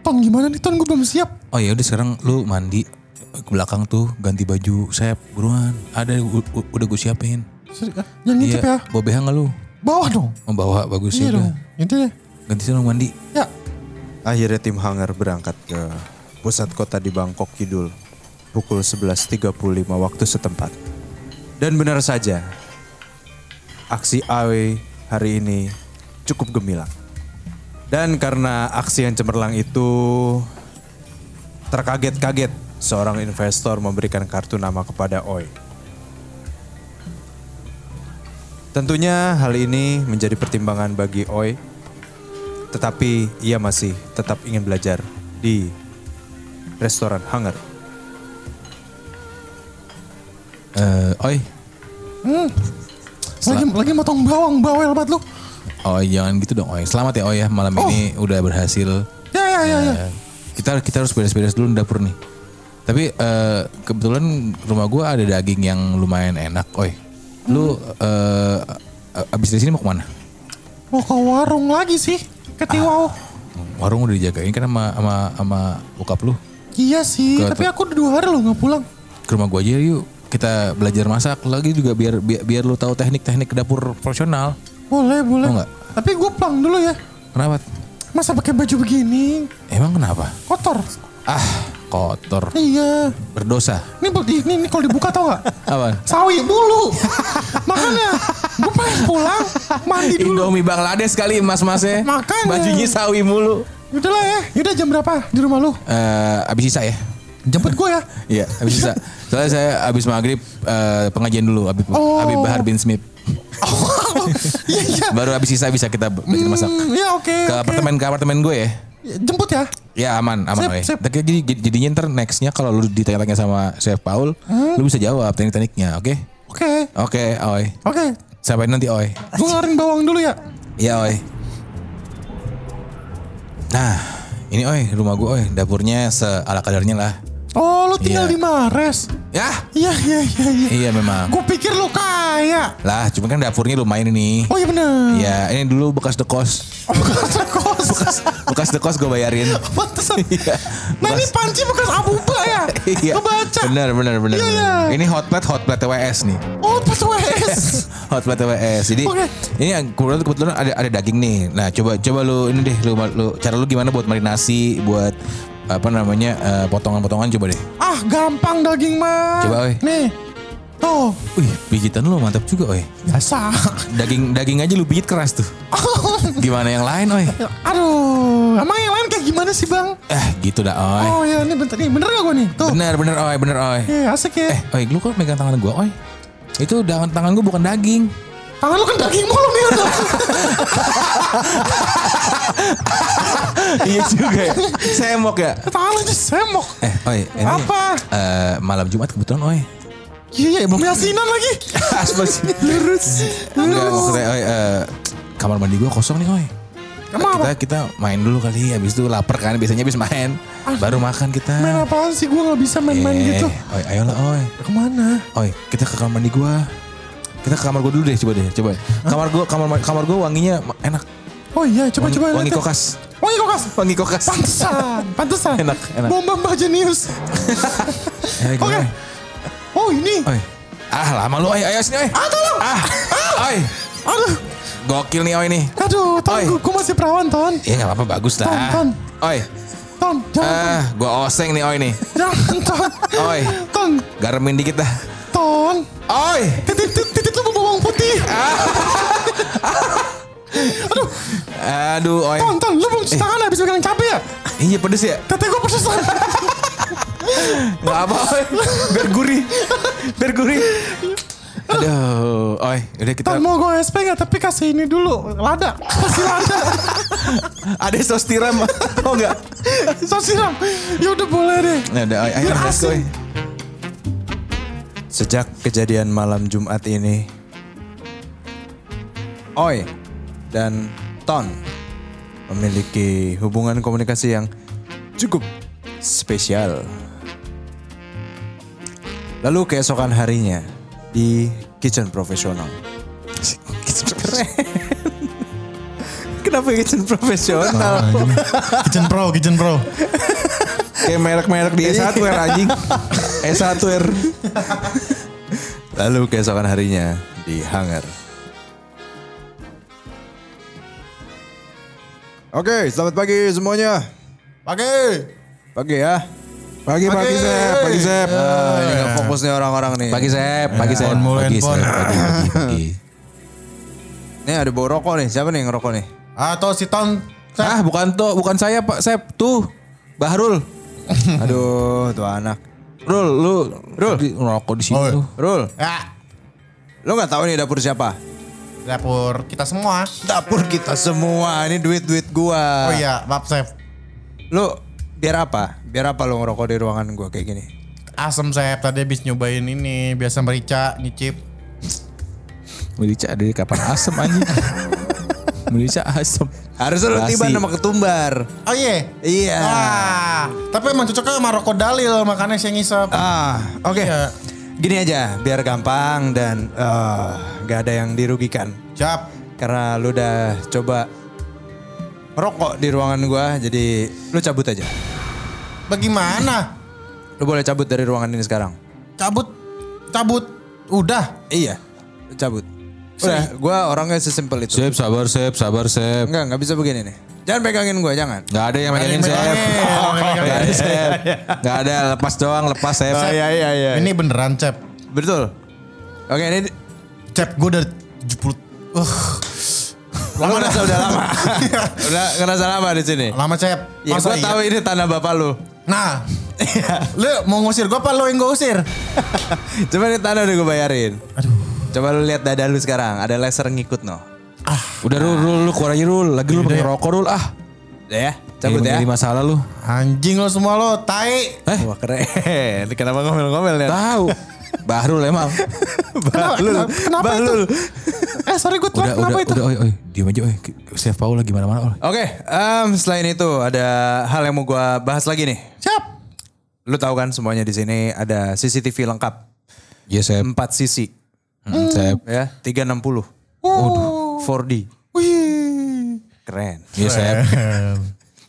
Ton gimana nih Ton? Gue belum siap. Oh ya udah sekarang lu mandi ke belakang tuh ganti baju Sep buruan. Ada u- u- udah gue siapin. Ah, Jangan ngicip ya. bawa BH nggak lu? Bawah dong. Membawa bagus Iya ya udah. dong. Itu deh. Ganti sana mandi. Ya. Akhirnya tim Hanger berangkat ke pusat kota di Bangkok Kidul pukul 11.35 waktu setempat. Dan benar saja, aksi AW hari ini cukup gemilang. Dan karena aksi yang cemerlang itu terkaget-kaget seorang investor memberikan kartu nama kepada Oi. Tentunya hal ini menjadi pertimbangan bagi Oi, tetapi ia masih tetap ingin belajar di restoran Hanger. Eh, oi. Lagi lagi motong bawang bawel banget lu. Oh jangan gitu dong Oi. Selamat ya Oi ya malam ini udah berhasil. Ya ya ya ya. Eh, kita kita harus beres-beres dulu di dapur nih. Tapi eh, kebetulan rumah gua ada daging yang lumayan enak Oi. Lu eh, abis dari sini mau ke mana? Mau ke warung lagi sih. Ketiwau. Warung udah dijagain kan sama sama sama bokap lu. Iya sih, Ke- tapi aku udah dua hari loh nggak pulang. Ke rumah gua aja yuk. Kita belajar masak lagi juga biar biar, biar lu tahu teknik-teknik dapur profesional. Boleh, boleh. Mau nggak? Tapi gue pulang dulu ya. Kenapa? Masa pakai baju begini? Emang kenapa? Kotor. Ah, kotor. Iya. Berdosa. Ini, ini, ini, ini kalau dibuka tau gak? Apa? Sawi dulu. Makanya gue pengen pulang mandi dulu. Indomie Bangladesh kali mas-masnya. Makanya. Bajunya sawi mulu. Udah lah ya. Yaudah jam berapa di rumah lu? Eh, abis sisa ya? Jemput gue ya. Iya, abis sisa. Soalnya saya abis maghrib eh, pengajian dulu, Habib, Oh. Habib Bahar bin Smith. Iya, iya. Baru abis sisa bisa kita belajar masak. Hmm, Iya oke. Ke oke. apartemen ke apartemen gue ya. Jemput ya. Ya aman, aman sip. Tapi jadi, jadi- jadinya ntar nextnya kalau lu ditanya-tanya sama Chef Paul, lu bisa jawab teknik-tekniknya, oke? Oke. Oke, Oi. Oke. Sampai nanti, Oi. Gue ngeluarin bawang dulu ya. Iya, Oi. Nah, ini Oi, rumah gue, Oi. Dapurnya seala kadarnya lah. Oh lu tinggal Iya. di Mares. Ya, Iya iya iya. iya. iya memang. Gue pikir lu kaya. Lah, cuma kan dapurnya lumayan ini. Oh iya bener. Ya, ini dulu bekas dekos. Oh, bekas kos. Bekas, bekas dekos gue bayarin. Pantesan. Iya. Nah ini panci bekas abuba ya. Iya. Kebaca. Benar, benar, benar. Iya, iya. Ini hot plate, hot plate TWS nih. Oh pas WS. hot plate TWS. Jadi Oke. ini yang kebetulan kebetulan ada ada daging nih. Nah, coba coba lu ini deh lu, lu cara lu gimana buat marinasi, buat apa namanya eh, potongan-potongan coba deh. ah gampang daging mah. Coba, oi. Nih. Tuh. Wih, pijitan lu mantap juga, oi. Biasa. Daging daging aja lu pijit keras tuh. Gimana yang lain, oi? Aduh. Emang yang lain kayak gimana sih bang? Eh, gitu dah, oi. Oh ya ini bentar nih. Bener gak gue nih? Tuh. Bener, bener, oi, bener, oi. Iya asik ya. Eh, oi, lu kok megang tangan gua, oi? Itu tangan tangan gua bukan daging. Tangan lu kan daging mulu nih udah. iya juga ya. Semok ya. Tangan lu aja semok. Eh, oi, ini Apa? eh, malam Jumat kebetulan, oi. Iya iya belum yasinan lagi. Aspal sih. Lurus. Enggak maksudnya, oi, eh, kamar mandi gua kosong nih, oi. Emang kita apa? kita main dulu kali, habis itu lapar kan, biasanya habis main, baru makan kita. Main apaan sih? Gue gak bisa main-main Eh, gitu. Oi, ayolah, oi. Ke mana? Oi, kita ke kamar mandi gua. Kita ke kamar gua dulu deh, coba deh, coba. Kamar gua, kamar kamar gua wanginya enak. Oh iya coba Wangi, coba. wangi kokas. Wangi kokas. Wangi kokas. Pantesan. Pantesan. Enak, enak. Bomba Mbak Jenius. Eh, Oke. Oh ini. Oi. Ah, lama lu, oi. Ayo sini, oi. Ah tolong. Ah, oi. Aduh. Gokil nih, oi nih. Aduh. Ton. Gue masih perawan Ton. Ya nggak apa-apa, bagus Ton, lah. Ton. Oi. Ton. Jangan. Ah, gua oseng nih, oi nih. Jangan Ton. Oi. Ton. Garemin dikit dah. Ton. Oi. Titit, titit, titit lu bawang putih. Aduh. Aduh, oi. Ton. Ton. Lu belum cuci tangan habis pegang cabai ya? Iya pedes ya? Tete gue pedes Gak apa, oi. Biar gurih. Biar gurih. Aduh, oi. Udah kita Ton mau gue SP gak? Tapi kasih ini dulu. Lada. Kasih lada. ada sos tiram. Mau nggak? So siram. Ya udah boleh deh. Nah, udah, oi. Ayo, Biar Sejak kejadian malam Jumat ini, Oi dan Ton memiliki hubungan komunikasi yang cukup spesial. Lalu keesokan harinya di kitchen profesional. Keren. Kenapa kitchen profesional? Kitchen Pro, Kitchen Pro. Kayak merek-merek di S1R anjing. S1R. Lalu keesokan harinya di hangar. Oke, selamat pagi semuanya. Pagi. Pagi ya. Pagi, pagi, Sep. Pagi, Sep. Ah, ini nggak fokus nih orang-orang nih. Pagi, Sep. Pagi, Sep. handphone mulu, Pagi. Sep. Pagi, pagi, pagi. Nih ada bawa rokok nih. Siapa nih yang ngerokok nih? Atau si Ton. Ah, bukan tuh, bukan saya, Pak Sep. Tuh, Bahrul. Aduh, tuh anak. Rul, lu Rul ngerokok di sini Oh. lu. Rul, Ya, lu nggak tahu nih dapur siapa? dapur kita semua. Dapur kita semua. Ini duit-duit gua. Oh iya, maaf Chef. Lu biar apa? Biar apa lu ngerokok di ruangan gua kayak gini? Asem Chef, tadi habis nyobain ini. Biasa merica, nyicip. Merica dari kapan asem anjing? Merica asem. Harus lu tiba sama ketumbar. Oh iya? Iya. Ah, tapi emang cocoknya sama rokok dalil, makanya saya ngisep. Ah, oke. Iya. Gini aja, biar gampang dan eh, nggak ada yang dirugikan. Siap. Karena lu udah coba merokok di ruangan gua, jadi lu cabut aja. Bagaimana? Lu boleh cabut dari ruangan ini sekarang. Cabut, cabut. Udah. Iya, cabut. Udah, gua orangnya sesimpel itu. Sep, sabar Sep, sabar Sep. Enggak, enggak bisa begini nih. Jangan pegangin gua, jangan. Gak ada yang megangin Sep. Gak ada Sep. Gak ada, lepas doang, lepas Sep. iya iya Ini beneran Cep. Betul. Oke, ini Cep gue udah 70. Uh, lu ngerasa udah lama. udah ngerasa lama di sini. lama Cep. Ya, iya? tahu ini tanah bapak lu. Nah, lu mau ngusir gue apa lu yang gue usir? Coba ini tanah udah gue bayarin. Coba lu lihat dada lu sekarang, ada laser ngikut no. Udah Rul, Rul, lu keluar aja Rul. Lagi lu pakai rokok Rul. Ah, Udah ya, cabut ya. Jadi masalah lu. Anjing lo semua lo, tai. Eh, Wah keren. Kenapa ngomel-ngomel ya? tahu. Bahrul emang. Bahlul. Kenapa Bahlul. Eh sorry gue Udah, udah, udah, oi, oi. Diam aja, oi. Chef Paul lagi mana-mana, oi. Oke, em, selain itu ada hal yang mau gua bahas lagi nih. Siap. Lu tahu kan semuanya di sini ada CCTV lengkap. Sep. Empat sisi Hmm, Sep. ya, 360. Oh. 4D. Wih. Keren. Iya, Sep.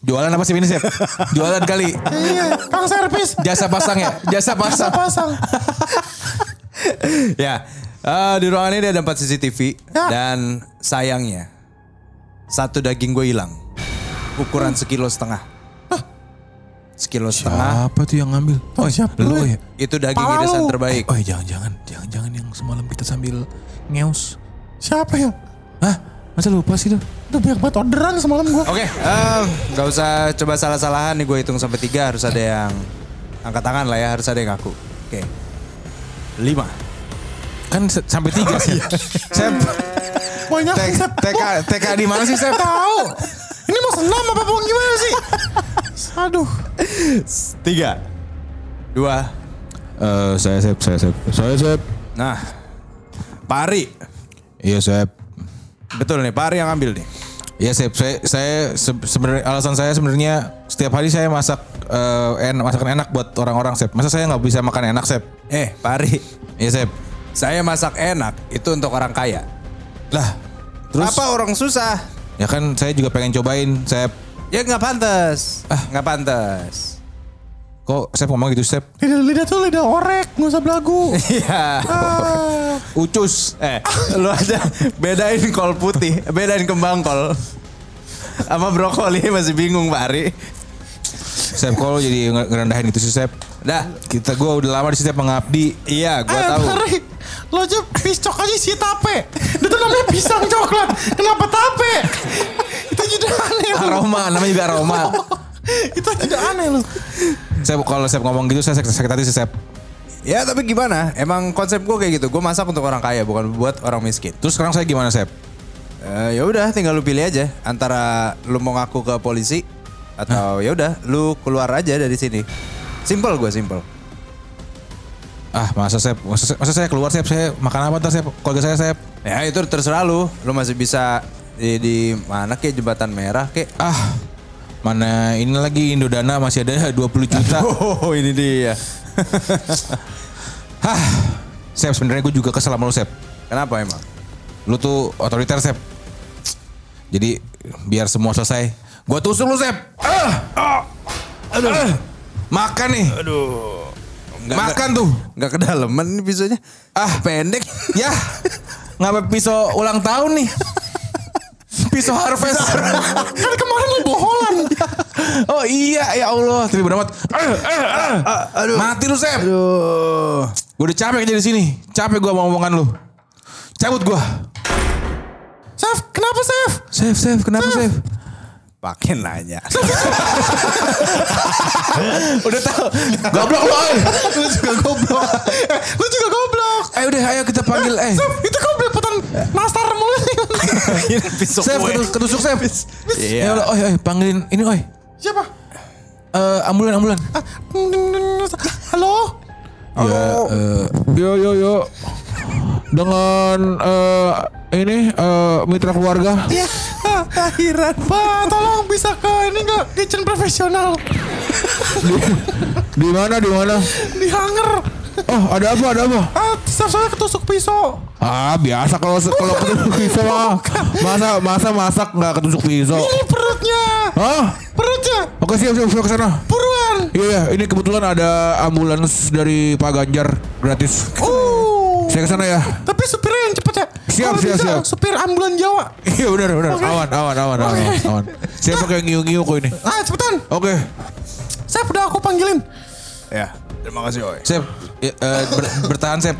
Jualan apa sih ini, Sep? Jualan kali. Iya, Kang servis. Jasa pasang ya? Jasa pasang. Pasang. ya, eh, di ruangan ini ada empat CCTV Ya. dan sayangnya satu daging gue hilang. Ukuran sekilo setengah. Sekilo setengah. Apa tuh yang ngambil? Oh, siapa lu, lu? oi. Itu daging Pala irisan lu. terbaik. Oh, jangan-jangan. Jangan-jangan yang semalam kita sambil ngeus. Siapa ya? Hah? Masa lupa sih lu? Udah banyak banget orderan semalam gue. Oke, em, nggak usah coba salah-salahan nih gue hitung sampai tiga harus ada yang angkat tangan lah ya harus ada yang ngaku. Oke, lima. Kan sampai tiga, Sep. Sep, Banyak T- Sep. TK, TK di mana sih, Sep? Tahu. Ini mau senam apa mau gimana sih? Aduh. Tiga, dua. Eh, saya Sep, saya Sep. Saya Sep. Nah, Pari. Iya, Sep. Betul nih, Pari yang ambil nih. Iya Sep, saya, saya se- sebenarnya alasan saya sebenarnya setiap hari saya masak eh, enak, masakan enak buat orang-orang Sep. Masa saya nggak bisa makan enak Sep? Eh, Pari. Iya Sep. Saya masak enak itu untuk orang kaya. Lah, terus Apa orang susah? ya kan saya juga pengen cobain Sep. Ya nggak pantas. Ah, nggak pantas. Kok Sep ngomong gitu Sep? Lidah, lidah tuh lidah orek, nggak usah belagu. Iya. Ah. Ucus. Eh, lu aja bedain kol putih, bedain kembang kol. Sama brokoli masih bingung Pak Ari. Sep kok jadi nge- ngerendahin itu sih Sep? Dah, Kita gue udah lama di sini Sep mengabdi. iya gua eh, tahu. Lo aja piscok aja si tape. Itu namanya pisang coklat. Kenapa tape? Itu juga aneh. Aroma, namanya juga aroma. Itu juga aneh lo. Sep kalau Sep ngomong gitu saya sakit, sakit hati sih Sep. Ya tapi gimana? Emang konsep gue kayak gitu. Gue masak untuk orang kaya, bukan buat orang miskin. Terus sekarang saya gimana Sep? Eh, ya udah, tinggal lu pilih aja antara lu mau ngaku ke polisi atau ya udah, lu keluar aja dari sini. Simple gue simple. Ah masa Sep, masa, masa saya keluar Sep, saya makan apa ntar Sep? Keluarga saya Sep. Ya itu terserah lu. Lu masih bisa di, di mana kek jembatan merah kek. Ah, mana ini lagi Indodana masih ada 20 juta. Oh ini dia. Hah, Sep sebenarnya gue juga kesel sama lu Sep. Kenapa emang? Lu tuh otoriter Sep. Jadi biar semua selesai, gue tusuk lu Sep. Ah, ah, aduh, Ah, makan nih. Aduh. makan tuh. Nggak kedalaman pisaunya. Ah pendek. Ya, nggak pisau ulang tahun nih. Pisau harvest. Kan kemarin lo boholan. oh iya, ya Allah. Tapi benar amat. Aduh. Mati lu Sep. Aduh. Gue udah capek kerja di sini. Capek gue mau omongan lu. Cabut gue. Sef, kenapa Sef? Sef, Sef, kenapa Sef? Pakai nanya. Udah tahu. Goblok lo. eh. Lu juga goblok. Lu juga goblok. Eh udah ayo kita panggil eh. Sep, itu kau belepotan nastar mulu nih. Kue. ketus- ketusuk Sep. Iya. Ya Allah, oi, oi, panggilin ini oi. Siapa? Eh ambulan ambulan. Ah. Halo? Ya, eh, yo yo yo. Dengan eh, ini eh, mitra keluarga. Iya. Akhiran. Pak, tolong bisa ke ini enggak kitchen profesional Di mana di mana? di hanger. Oh ada apa ada apa? Ah, staff saya ketusuk pisau. Ah biasa kalau kalau ketusuk pisau mah. Masa masa masak nggak ketusuk pisau? Ini perutnya. Hah? Perutnya. Oke siap siap siap ke sana. Buruan. Iya iya ini kebetulan ada ambulans dari Pak Ganjar gratis. Uh. Saya ke sana ya. Tapi supirnya yang cepet ya. Siap, Kalau siap, bisa, siap. Supir ambulan Jawa. Iya benar benar. Awan awan awan awan awan. awan. Saya pakai ngiu ngiu kok ini. Ah, cepetan. Oke. Saya udah aku panggilin. Ya, terima kasih Oi. Sep, ya, eh, ber- bertahan Sep.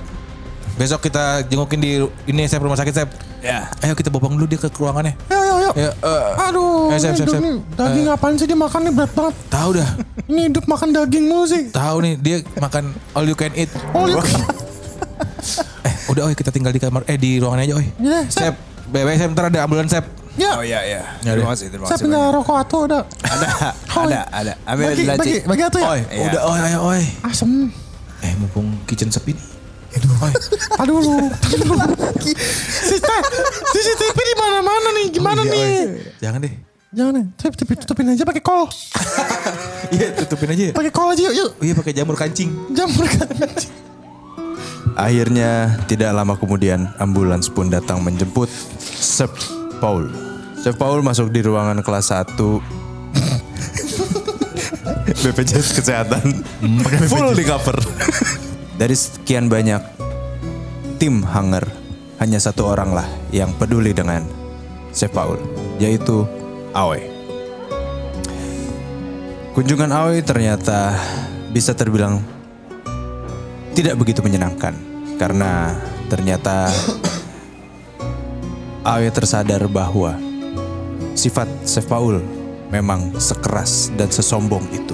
Besok kita jengukin di ini Sep rumah sakit Sep. Ya. Ayo kita bopong dulu dia ke ruangannya. Yuk, yuk. Ya, eh, Aduh, Eh, siap, ini siap, hidup siap. nih. Daging apaan sih dia makan nih berat banget. tahu dah. Ini hidup makan daging mulu sih. Tahu nih dia makan all you can eat. Oh, yuk. Eh, udah oi kita tinggal di kamar eh di ruangannya aja oi. Ya, Sep, bebe Sep ntar ada ambulans Sep. Ya, Oh iya iya. Ya, Terima deh. kasih, terima saya kasih. punya rokok atuh ada. Ada, ada, ada. Ambil Bagi, bagi, bagi atuh ya. Oi, Iya. udah oi ayo oi. Asem. Eh mumpung kitchen sepi nih. Aduh, oi. Aduh lu. Sista, CCTV di mana-mana nih. Gimana nih? Jangan deh. Jangan nih. Saya tutupin, tutupin aja pakai kol. Iya, tutupin aja. ya. Pakai kol aja yuk. yuk. Oh iya pakai jamur kancing. Jamur kan. Akhirnya tidak lama kemudian ambulans pun datang menjemput Sep Paul. Sep Paul masuk di ruangan kelas 1 BPJS Kesehatan. Full di cover. Dari sekian banyak tim hanger, hanya satu orang lah yang peduli dengan Sep Paul, yaitu Awe. Kunjungan Awe ternyata bisa terbilang tidak begitu menyenangkan karena ternyata Awe tersadar bahwa sifat Chef Paul memang sekeras dan sesombong itu.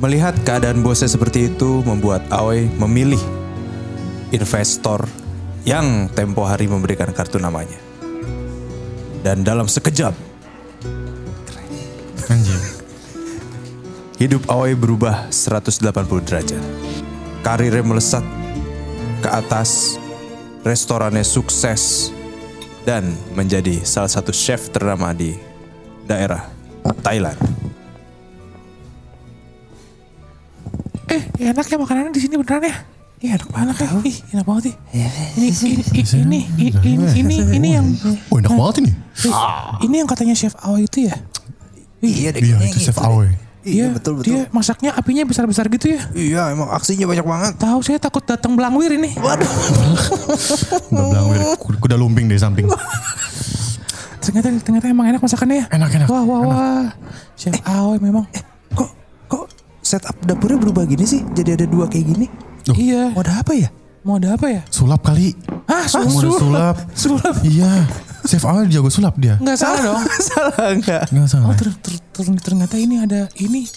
Melihat keadaan bosnya seperti itu membuat Awe memilih investor yang tempo hari memberikan kartu namanya. Dan dalam sekejap. Hidup Aoi berubah 180 derajat. Karirnya melesat ke atas, restorannya sukses, dan menjadi salah satu chef ternama di daerah Thailand. Eh, enak ya makanannya di sini beneran ya? Iya enak banget ya. Ih, enak banget sih. Ini ini ini ini ini ini, ini yang Oh enak banget ini. ini yang katanya chef Aoi itu ya? Iya, Iya itu Chef Awe. Iya, betul Dia masaknya apinya besar-besar gitu ya? Iya, emang aksinya banyak banget. Tahu saya takut datang belangwir ini. Udah bilang wir, kuda lumping di samping. Ternyata ternyata emang enak masakannya ya. Enak, enak, Wah wah wah. Chef Aoi memang. Kok kok setup dapurnya berubah gini sih? Jadi ada dua kayak gini. Duh. Iya. Mau ada apa ya? Mau ada apa ya? Sulap kali. Ah, Mau ada sulap. Sulap. Iya. Chef Awe jago sulap dia. Enggak salah dong. Salah enggak? Enggak salah. Oh, ter- ter- ter- ternyata ini ada ini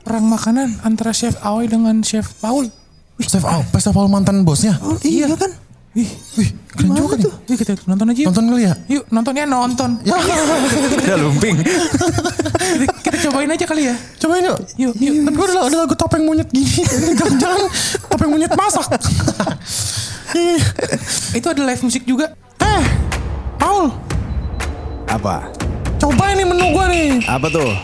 perang makanan antara Chef Aoi dengan Chef Paul. Chef Awe, pesta Paul mantan bosnya. iya kan? Ih, Wih, keren juga nih. Yuk kita nonton aja yuk. Nonton kali ya? Yuk nontonnya nonton. Udah lumping. kita, kita cobain aja kali ya. Cobain yuk. Yuk, yuk. Tapi gue ada, ada lagu topeng monyet gini. Jangan-jangan topeng monyet masak. Ih. Itu ada live musik juga. eh. Apa? Coba ini menu gue nih. Apa tuh?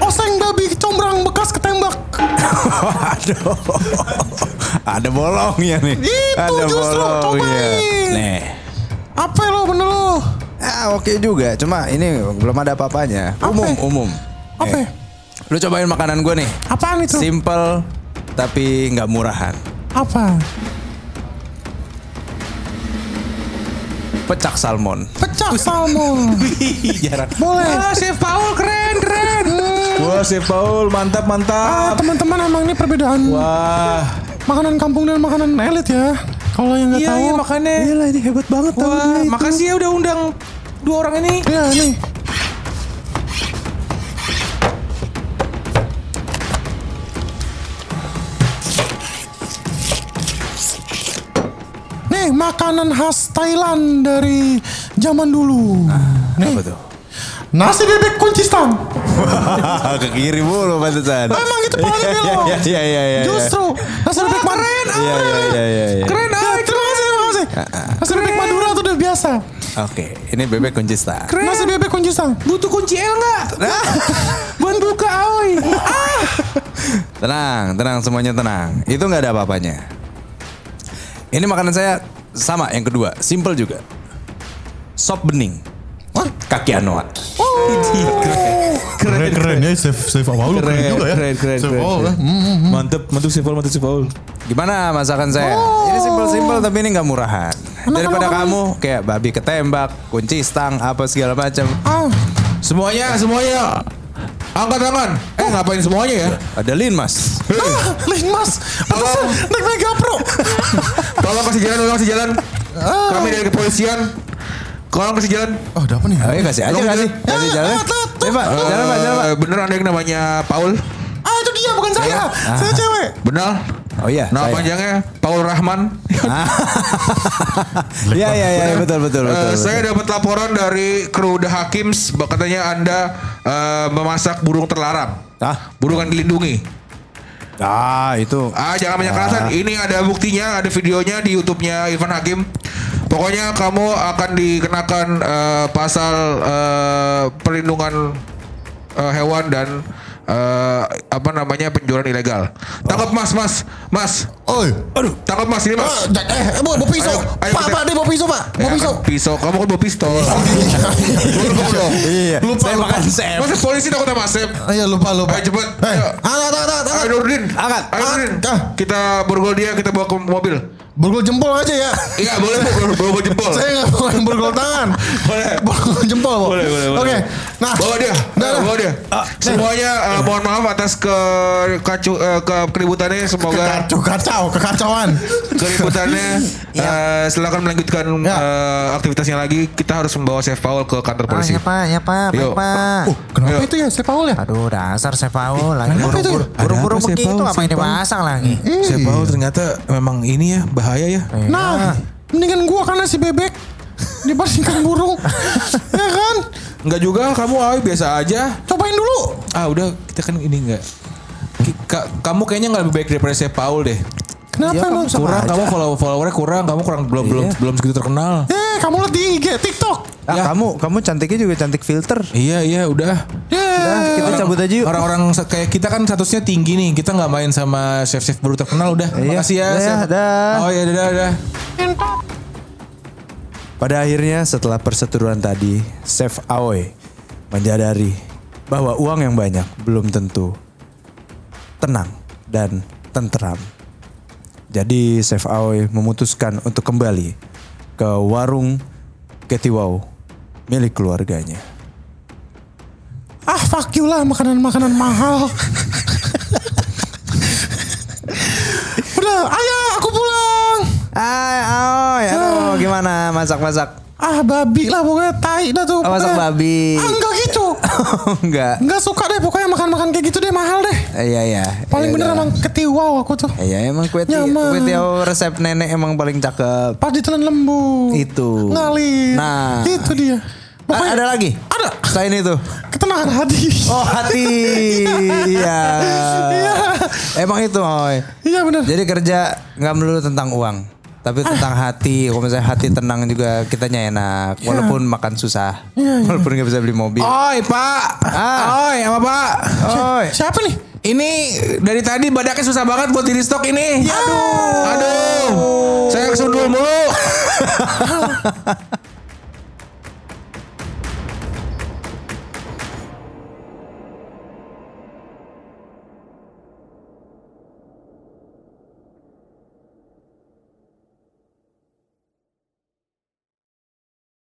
Oseng babi combrang bekas ketembak. Aduh. Ada bolongnya nih. Itu Ada justru, bolongnya. cobain. Nih. Apa lo menu lo? Ah, oke juga. Cuma ini belum ada apa-apanya. Umum, umum. Apa? Eh, lu cobain makanan gue nih. Apaan itu? Simple tapi nggak murahan. Apa? Pecak salmon. Pecah salmon. Jarang. Boleh. Ah, Chef Paul keren keren. Wah, Chef Paul, mantap Ah, mantap. teman-teman emang ini perbedaan Wah, makanan kampung dan makanan elit ya. Kalau yang nggak Iya, tahu. iya makanya. Iyalah ini hebat banget tahu Wah, dia itu. makasih ya udah undang dua orang ini. Iya nih. Makanan khas Thailand dari zaman dulu. Nih, Apa tuh? nasi bebek kunci stang. Ke kiri mulu pantesan. Emang itu paling belok. Iya iya iya iya. Justru nasi bebek Madura. Iya iya iya iya. iya. Keren ah, terima kasih, terima kasih. Nasi bebek Madura tuh udah biasa. Oke, ini bebek kunci star. Nasi bebek kunci stang. Butuh kunci L nggak? Buat buka oi. Tenang, tenang semuanya tenang. Itu nggak ada apa-apanya. Ini makanan saya sama yang kedua, simple juga. Sop bening. Kaki Anoa. Keren keren ya Chef Chef Paul keren, juga ya. keren, keren, keren, Paul ya. keren. Mantep, mantep si Paul, mantep si Paul. Gimana masakan saya? Ini simple-simple tapi ini nggak murahan. Daripada kamu kayak babi ketembak, kunci stang, apa segala macam. Ah, Semuanya, semuanya. Angkat tangan. Eh ngapain semuanya ya? Ada lin mas. ah, Lin Mas. Pantesan naik Mega Pro. Tolong kasih jalan, tolong kasih jalan. Kami dari kepolisian. Tolong kasih jalan. Oh, ada apa nih? Ayo kasih aja Tolong kasih. jalan. Kasih Ya, jalan. lewat, lewat, Eh pak, jalan pak, jalan pak. Eh, Bener ada yang namanya Paul? Ah, itu dia bukan saya. Saya cewek. Benar. Oh iya. Nama saya. panjangnya Paul Rahman. Iya iya iya betul betul Eh, betul. saya dapat laporan dari kru The Hakims katanya Anda eh, memasak burung terlarang. Ah, Burung yang dilindungi. ah itu. Ah, jangan banyak alasan. Ini ada buktinya, ada videonya di YouTube-nya Irfan Hakim. Pokoknya kamu akan dikenakan eh, pasal eh, perlindungan eh, hewan dan eh, apa namanya penjualan ilegal. Tangkap Mas, Mas, Mas. Oi. Aduh, tangkap Mas ini Mas. Ah, ja- eh, bawa bawa pisau. Ayo, ayo Pak, kita- Pak, dia bawa pisau, Pak. Bawa Eh, pisau. pisau. Kamu kan bawa pistol. Lupa dong. Iya. Lupa, saya lupa. makan chef. Masa polisi takut sama? Ah, Iya, lupa, lupa. Ayo cepet. Eh, Ayo. angkat, angkat, angkat. Ayo Nurdin. Angkat. Ayo Nurdin. Kita borgol dia, kita bawa ke mobil. Borgol jempol aja ya. Iya boleh bu, borgol- jempol. Saya nggak bukan borgol tangan. Boleh. Borgol jempol, Bu. Boleh, boleh, boleh. Oke. Nah, Bawa dia, dah. bawa dia. Semuanya eh, mohon maaf atas ke kacu eh, ke keributannya. Semoga Kacau, kacau, kekacauan. keributannya eh, silakan melanjutkan Ya. eh, aktivitasnya lagi. Kita harus membawa Chef Paul ke kantor polisi. ya pak, ya pak, Yuk. baik pak. Oh, kenapa Ayo. itu ya, saya Paul ya? Aduh dasar saya Paul lagi kenapa itu? buru-buru buru-buru apa, Chef begitu ngapain Chef Paul? dipasang lagi? Chef Paul ternyata memang ini ya bahaya ya. Nah, mendingan gua karena si bebek dibandingkan burung. ya kan? Enggak juga, kamu ah, biasa aja. Cobain dulu. Ah udah kita kan ini enggak. Ka- kamu kayaknya nggak lebih baik daripada Chef Paul deh. Kenapa emang? Kurang kamu follow followernya kurang, kamu kurang belum belum belum segitu terkenal. Eh, kamu lihat di IG, TikTok. Ah, kamu kamu cantiknya juga cantik filter. Iya iya udah. Ya, Kita cabut aja yuk. Orang-orang kayak kita kan statusnya tinggi nih. Kita nggak main sama chef-chef baru terkenal udah. Iya. Makasih ya. Iya, dah. Oh iya dadah dadah. Pada akhirnya setelah perseteruan tadi, Chef Aoi menyadari bahwa uang yang banyak belum tentu tenang dan tenteram. Jadi Chef Aoi memutuskan untuk kembali ke warung Ketiwau milik keluarganya. Ah, fuck you lah makanan-makanan mahal. Udah, ayo aku pulang. Ay, Aoi, aduh gimana masak-masak? Ah, babi lah pokoknya tai dah tuh. Oh, masak babi. Ah, enggak. Enggak. Enggak suka deh pokoknya makan-makan kayak gitu deh mahal deh. Iya iya. Paling Iya, bener dah. emang ketiwau aku tuh. Iya emang kue tiaw, kue tiaw resep nenek emang paling cakep. Pas ditelan lembu. Itu. Ngalir. Nah. Itu dia. Pokoknya ada lagi? Ada. Selain itu. ketenangan hati. Oh hati. Iya. Emang itu, Oi. Iya bener. Jadi kerja nggak melulu tentang uang, tapi tentang hati. Kalau misalnya hati tenang juga kitanya enak, walaupun makan susah, walaupun nggak bisa beli mobil. Oi pak. Ah. Oi apa pak? Oi. Siapa nih? Ini dari tadi badaknya susah banget buat di stok ini. Aduh. Aduh. Saya kesundul mulu.